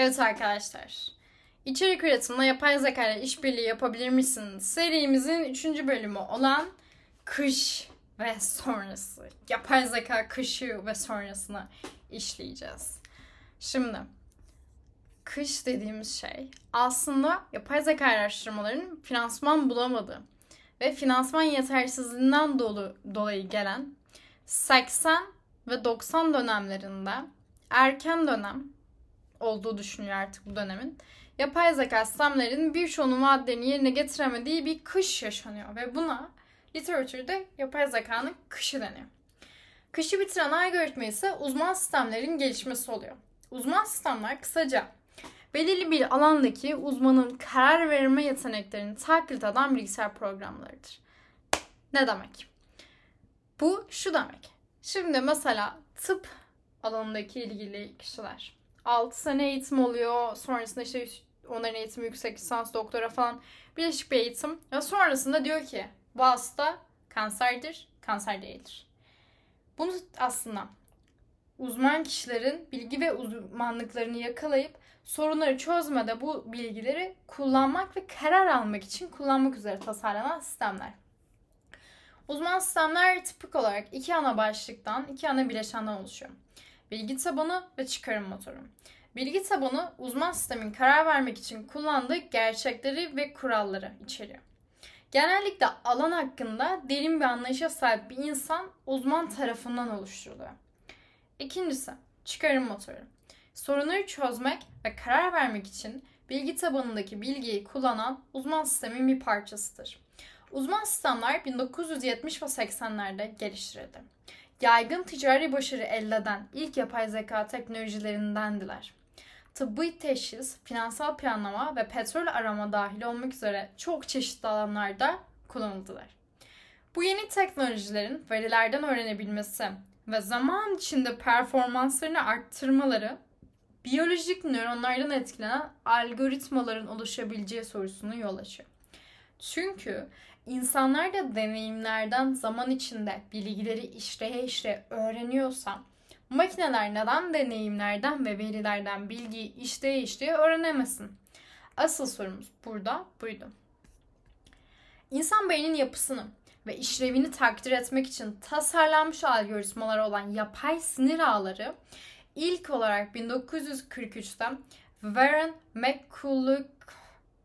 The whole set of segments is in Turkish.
Evet arkadaşlar. İçerik üretiminde yapay zeka ile işbirliği yapabilir misin? Serimizin 3. bölümü olan kış ve sonrası. Yapay zeka kışı ve sonrasını işleyeceğiz. Şimdi kış dediğimiz şey aslında yapay zeka araştırmalarının finansman bulamadığı ve finansman yetersizliğinden dolu, dolayı gelen 80 ve 90 dönemlerinde erken dönem olduğu düşünüyor artık bu dönemin. Yapay zeka sistemlerinin birçoğunun vaadlerini yerine getiremediği bir kış yaşanıyor ve buna literatürde yapay zekanın kışı deniyor. Kışı bitiren algoritma ise uzman sistemlerin gelişmesi oluyor. Uzman sistemler kısaca belirli bir alandaki uzmanın karar verme yeteneklerini taklit eden bilgisayar programlarıdır. Ne demek? Bu şu demek. Şimdi mesela tıp alanındaki ilgili kişiler 6 sene eğitim oluyor. Sonrasında işte onların eğitimi yüksek lisans, doktora falan birleşik bir eğitim. Ve sonrasında diyor ki bu hasta kanserdir, kanser değildir. Bunu aslında uzman kişilerin bilgi ve uzmanlıklarını yakalayıp sorunları çözmede bu bilgileri kullanmak ve karar almak için kullanmak üzere tasarlanan sistemler. Uzman sistemler tipik olarak iki ana başlıktan, iki ana bileşenden oluşuyor. Bilgi tabanı ve çıkarım motoru. Bilgi tabanı uzman sistemin karar vermek için kullandığı gerçekleri ve kuralları içeriyor. Genellikle alan hakkında derin bir anlayışa sahip bir insan uzman tarafından oluşturuluyor. İkincisi, çıkarım motoru. Sorunları çözmek ve karar vermek için bilgi tabanındaki bilgiyi kullanan uzman sistemin bir parçasıdır. Uzman sistemler 1970 ve 80'lerde geliştirildi. Yaygın ticari başarı elde eden ilk yapay zeka teknolojilerindendiler. Tıbbi teşhis, finansal planlama ve petrol arama dahil olmak üzere çok çeşitli alanlarda kullanıldılar. Bu yeni teknolojilerin verilerden öğrenebilmesi ve zaman içinde performanslarını arttırmaları biyolojik nöronlardan etkilenen algoritmaların oluşabileceği sorusunu yol açıyor. Çünkü insanlar da deneyimlerden zaman içinde bilgileri işleye işleye öğreniyorsa makineler neden deneyimlerden ve verilerden bilgiyi işleye işleye öğrenemesin? Asıl sorumuz burada buydu. İnsan beyninin yapısını ve işlevini takdir etmek için tasarlanmış algoritmalar olan yapay sinir ağları ilk olarak 1943'te Warren McCulloch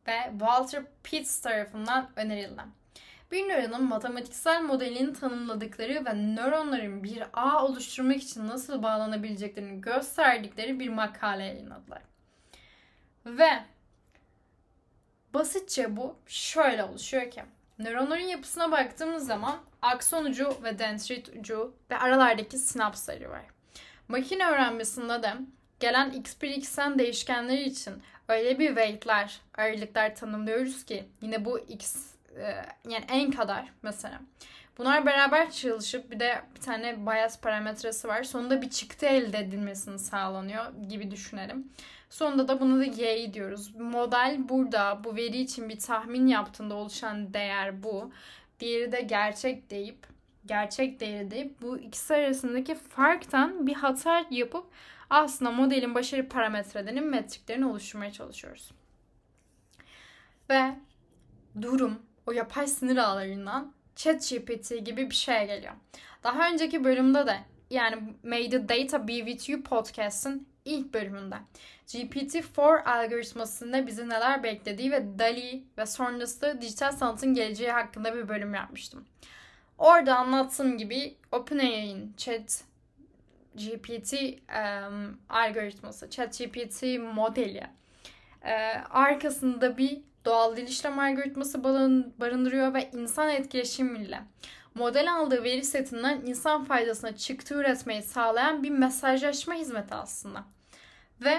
ve Walter Pitts tarafından önerildi. Bir nöronun matematiksel modelini tanımladıkları ve nöronların bir ağ oluşturmak için nasıl bağlanabileceklerini gösterdikleri bir makale yayınladılar. Ve basitçe bu şöyle oluşuyor ki nöronların yapısına baktığımız zaman akson ucu ve dendrit ucu ve aralardaki sinapsları var. Makine öğrenmesinde de gelen x1 x'en değişkenleri için öyle bir weight'ler, ağırlıklar tanımlıyoruz ki yine bu x yani en kadar mesela. Bunlar beraber çalışıp bir de bir tane bias parametresi var. Sonunda bir çıktı elde edilmesini sağlanıyor gibi düşünelim. Sonunda da bunu da y diyoruz. Model burada bu veri için bir tahmin yaptığında oluşan değer bu. Diğeri de gerçek deyip gerçek değeri deyip bu ikisi arasındaki farktan bir hata yapıp aslında modelin başarı parametrelerinin metriklerini oluşturmaya çalışıyoruz. Ve durum o yapay sinir ağlarından ChatGPT gibi bir şey geliyor. Daha önceki bölümde de yani May the Data Be With You podcast'ın ilk bölümünde GPT-4 algoritmasında bizi neler beklediği ve DALI ve sonrası dijital sanatın geleceği hakkında bir bölüm yapmıştım. Orada anlattığım gibi OpenAI'nin Chat GPT um, algoritması, Chat GPT modeli e, arkasında bir doğal dil işlem algoritması barındırıyor ve insan etkileşimiyle model aldığı veri setinden insan faydasına çıktı üretmeyi sağlayan bir mesajlaşma hizmeti aslında. Ve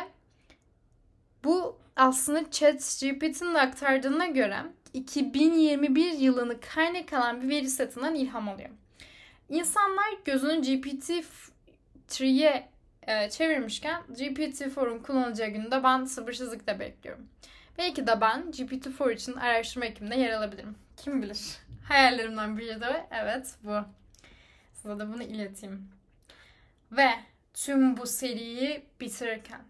bu aslında ChatGPT'nin aktardığına göre 2021 yılını kaynak alan bir veri setinden ilham alıyor. İnsanlar gözünü GPT-3'ye e, çevirmişken GPT-4'un kullanılacağı günde ben sabırsızlıkla bekliyorum. Belki de ben GPT-4 için araştırma ekibinde yer alabilirim. Kim bilir. Hayallerimden biri de evet bu. Size de bunu ileteyim. Ve tüm bu seriyi bitirirken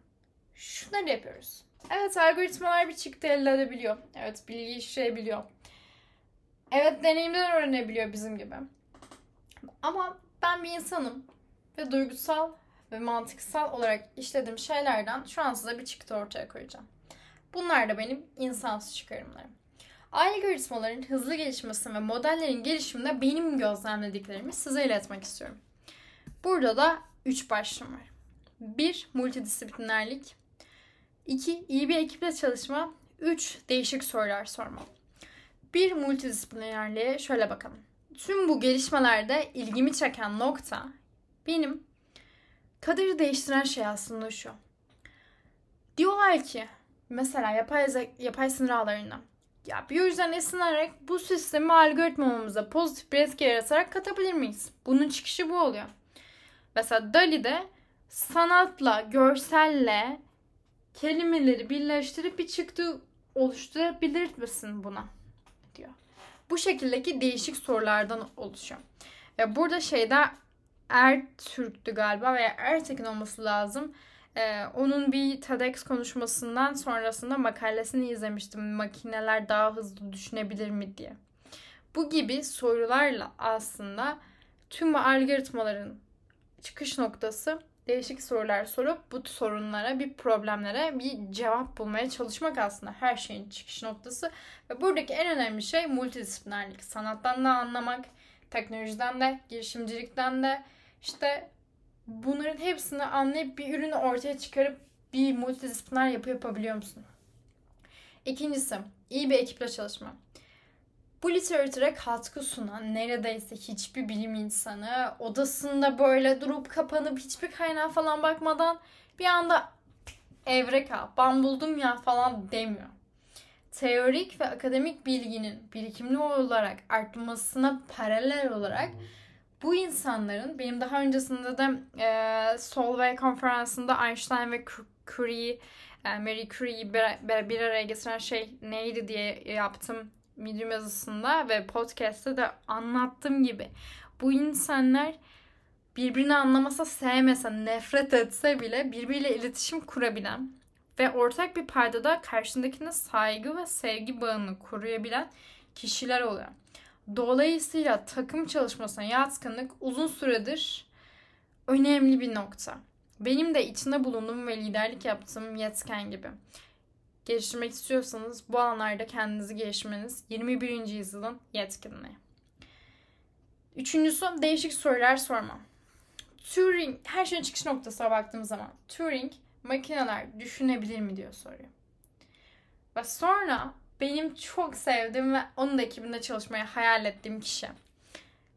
şunları yapıyoruz. Evet algoritmalar bir çıktı elde edebiliyor. Evet bilgi işleyebiliyor. Evet deneyimden öğrenebiliyor bizim gibi. Ama ben bir insanım ve duygusal ve mantıksal olarak işlediğim şeylerden şu an size bir çıktı ortaya koyacağım. Bunlar da benim insansız çıkarımlarım. Algoritmaların hızlı gelişmesi ve modellerin gelişiminde benim gözlemlediklerimi size iletmek istiyorum. Burada da 3 başlığım var. 1. Multidisiplinerlik 2. iyi bir ekiple çalışma 3. Değişik sorular sorma. Bir multidisiplinerliğe şöyle bakalım. Tüm bu gelişmelerde ilgimi çeken nokta benim kaderi değiştiren şey aslında şu. Diyorlar ki mesela yapay, yapay sinir ağlarından ya biyolojiden esinlenerek bu sistemi algoritmamıza pozitif bir etki yaratarak katabilir miyiz? Bunun çıkışı bu oluyor. Mesela DALI'de sanatla, görselle kelimeleri birleştirip bir çıktı oluşturabilir misin buna? diyor. Bu şekildeki değişik sorulardan oluşuyor. Ve burada şeyde Ertürk'tü galiba veya Ertekin olması lazım. Ee, onun bir TEDx konuşmasından sonrasında makalesini izlemiştim. Makineler daha hızlı düşünebilir mi diye. Bu gibi sorularla aslında tüm algoritmaların çıkış noktası değişik sorular sorup bu sorunlara, bir problemlere bir cevap bulmaya çalışmak aslında her şeyin çıkış noktası. Ve buradaki en önemli şey multidisiplinerlik. Sanattan da anlamak, teknolojiden de, girişimcilikten de işte bunların hepsini anlayıp bir ürünü ortaya çıkarıp bir multidisipliner yapı yapabiliyor musun? İkincisi, iyi bir ekiple çalışma. Bu literatüre katkı sunan neredeyse hiçbir bilim insanı odasında böyle durup kapanıp hiçbir kaynağa falan bakmadan bir anda evreka ben buldum ya falan demiyor. Teorik ve akademik bilginin birikimli olarak artmasına paralel olarak bu insanların benim daha öncesinde de e, Solvay konferansında Einstein ve Curie, e, Marie Curie'yi bir, bir araya getiren şey neydi diye yaptım Medium yazısında ve podcast'te de anlattığım gibi bu insanlar birbirini anlamasa, sevmese, nefret etse bile birbiriyle iletişim kurabilen ve ortak bir paydada karşındakine saygı ve sevgi bağını koruyabilen kişiler oluyor. Dolayısıyla takım çalışmasına yatkınlık uzun süredir önemli bir nokta. Benim de içinde bulunduğum ve liderlik yaptığım yetken gibi. Geliştirmek istiyorsanız bu alanlarda kendinizi geliştirmeniz 21. yüzyılın yetkinliği. Üçüncüsü değişik sorular sorma. Turing, her şeyin çıkış noktasına baktığım zaman Turing makineler düşünebilir mi diyor soruyor. Ve sonra benim çok sevdiğim ve onun da ekibinde çalışmayı hayal ettiğim kişi.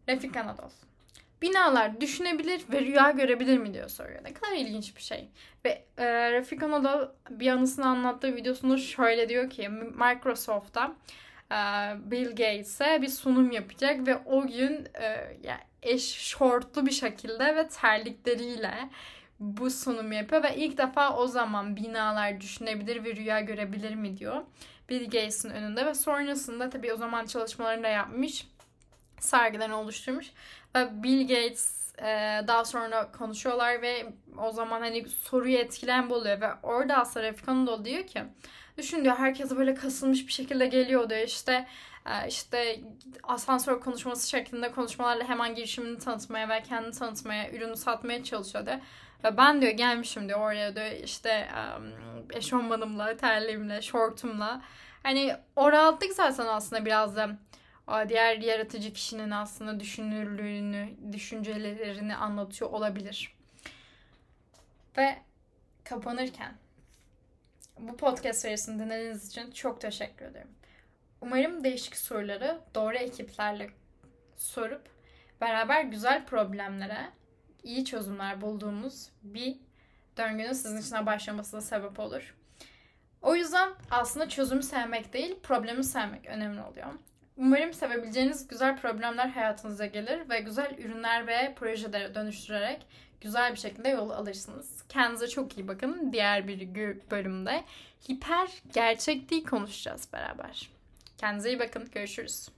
Refik Anadol. Binalar düşünebilir ve rüya görebilir mi diyor soruyor. Ne kadar ilginç bir şey. Ve e, Refik Anadol bir anısını anlattığı videosunda şöyle diyor ki Microsoft'ta e, Bill Gates'e bir sunum yapacak ve o gün e, yani eş şortlu bir şekilde ve terlikleriyle bu sunumu yapıyor ve ilk defa o zaman binalar düşünebilir ve rüya görebilir mi diyor. Bill Gates'in önünde ve sonrasında tabii o zaman çalışmalarını da yapmış. Sergilerini oluşturmuş. Ve Bill Gates e, daha sonra konuşuyorlar ve o zaman hani soruyu etkilen bu oluyor ve orada aslında Refik Anadolu diyor ki düşün diyor herkes böyle kasılmış bir şekilde geliyor diyor işte işte asansör konuşması şeklinde konuşmalarla hemen girişimini tanıtmaya ve kendini tanıtmaya, ürünü satmaya çalışıyor diyor. Ve ben diyor gelmişim diyor oraya diyor işte um, eşofmanımla, terliğimle, şortumla. Hani o rahatlık zaten aslında biraz da diğer yaratıcı kişinin aslında düşünürlüğünü, düşüncelerini anlatıyor olabilir. Ve kapanırken bu podcast serisini dinlediğiniz için çok teşekkür ederim. Umarım değişik soruları doğru ekiplerle sorup beraber güzel problemlere iyi çözümler bulduğumuz bir döngünün sizin için başlamasına sebep olur. O yüzden aslında çözümü sevmek değil, problemi sevmek önemli oluyor. Umarım sevebileceğiniz güzel problemler hayatınıza gelir ve güzel ürünler ve projelere dönüştürerek güzel bir şekilde yol alırsınız. Kendinize çok iyi bakın. Diğer bir bölümde hiper gerçekliği konuşacağız beraber. Kendinize iyi bakın. Görüşürüz.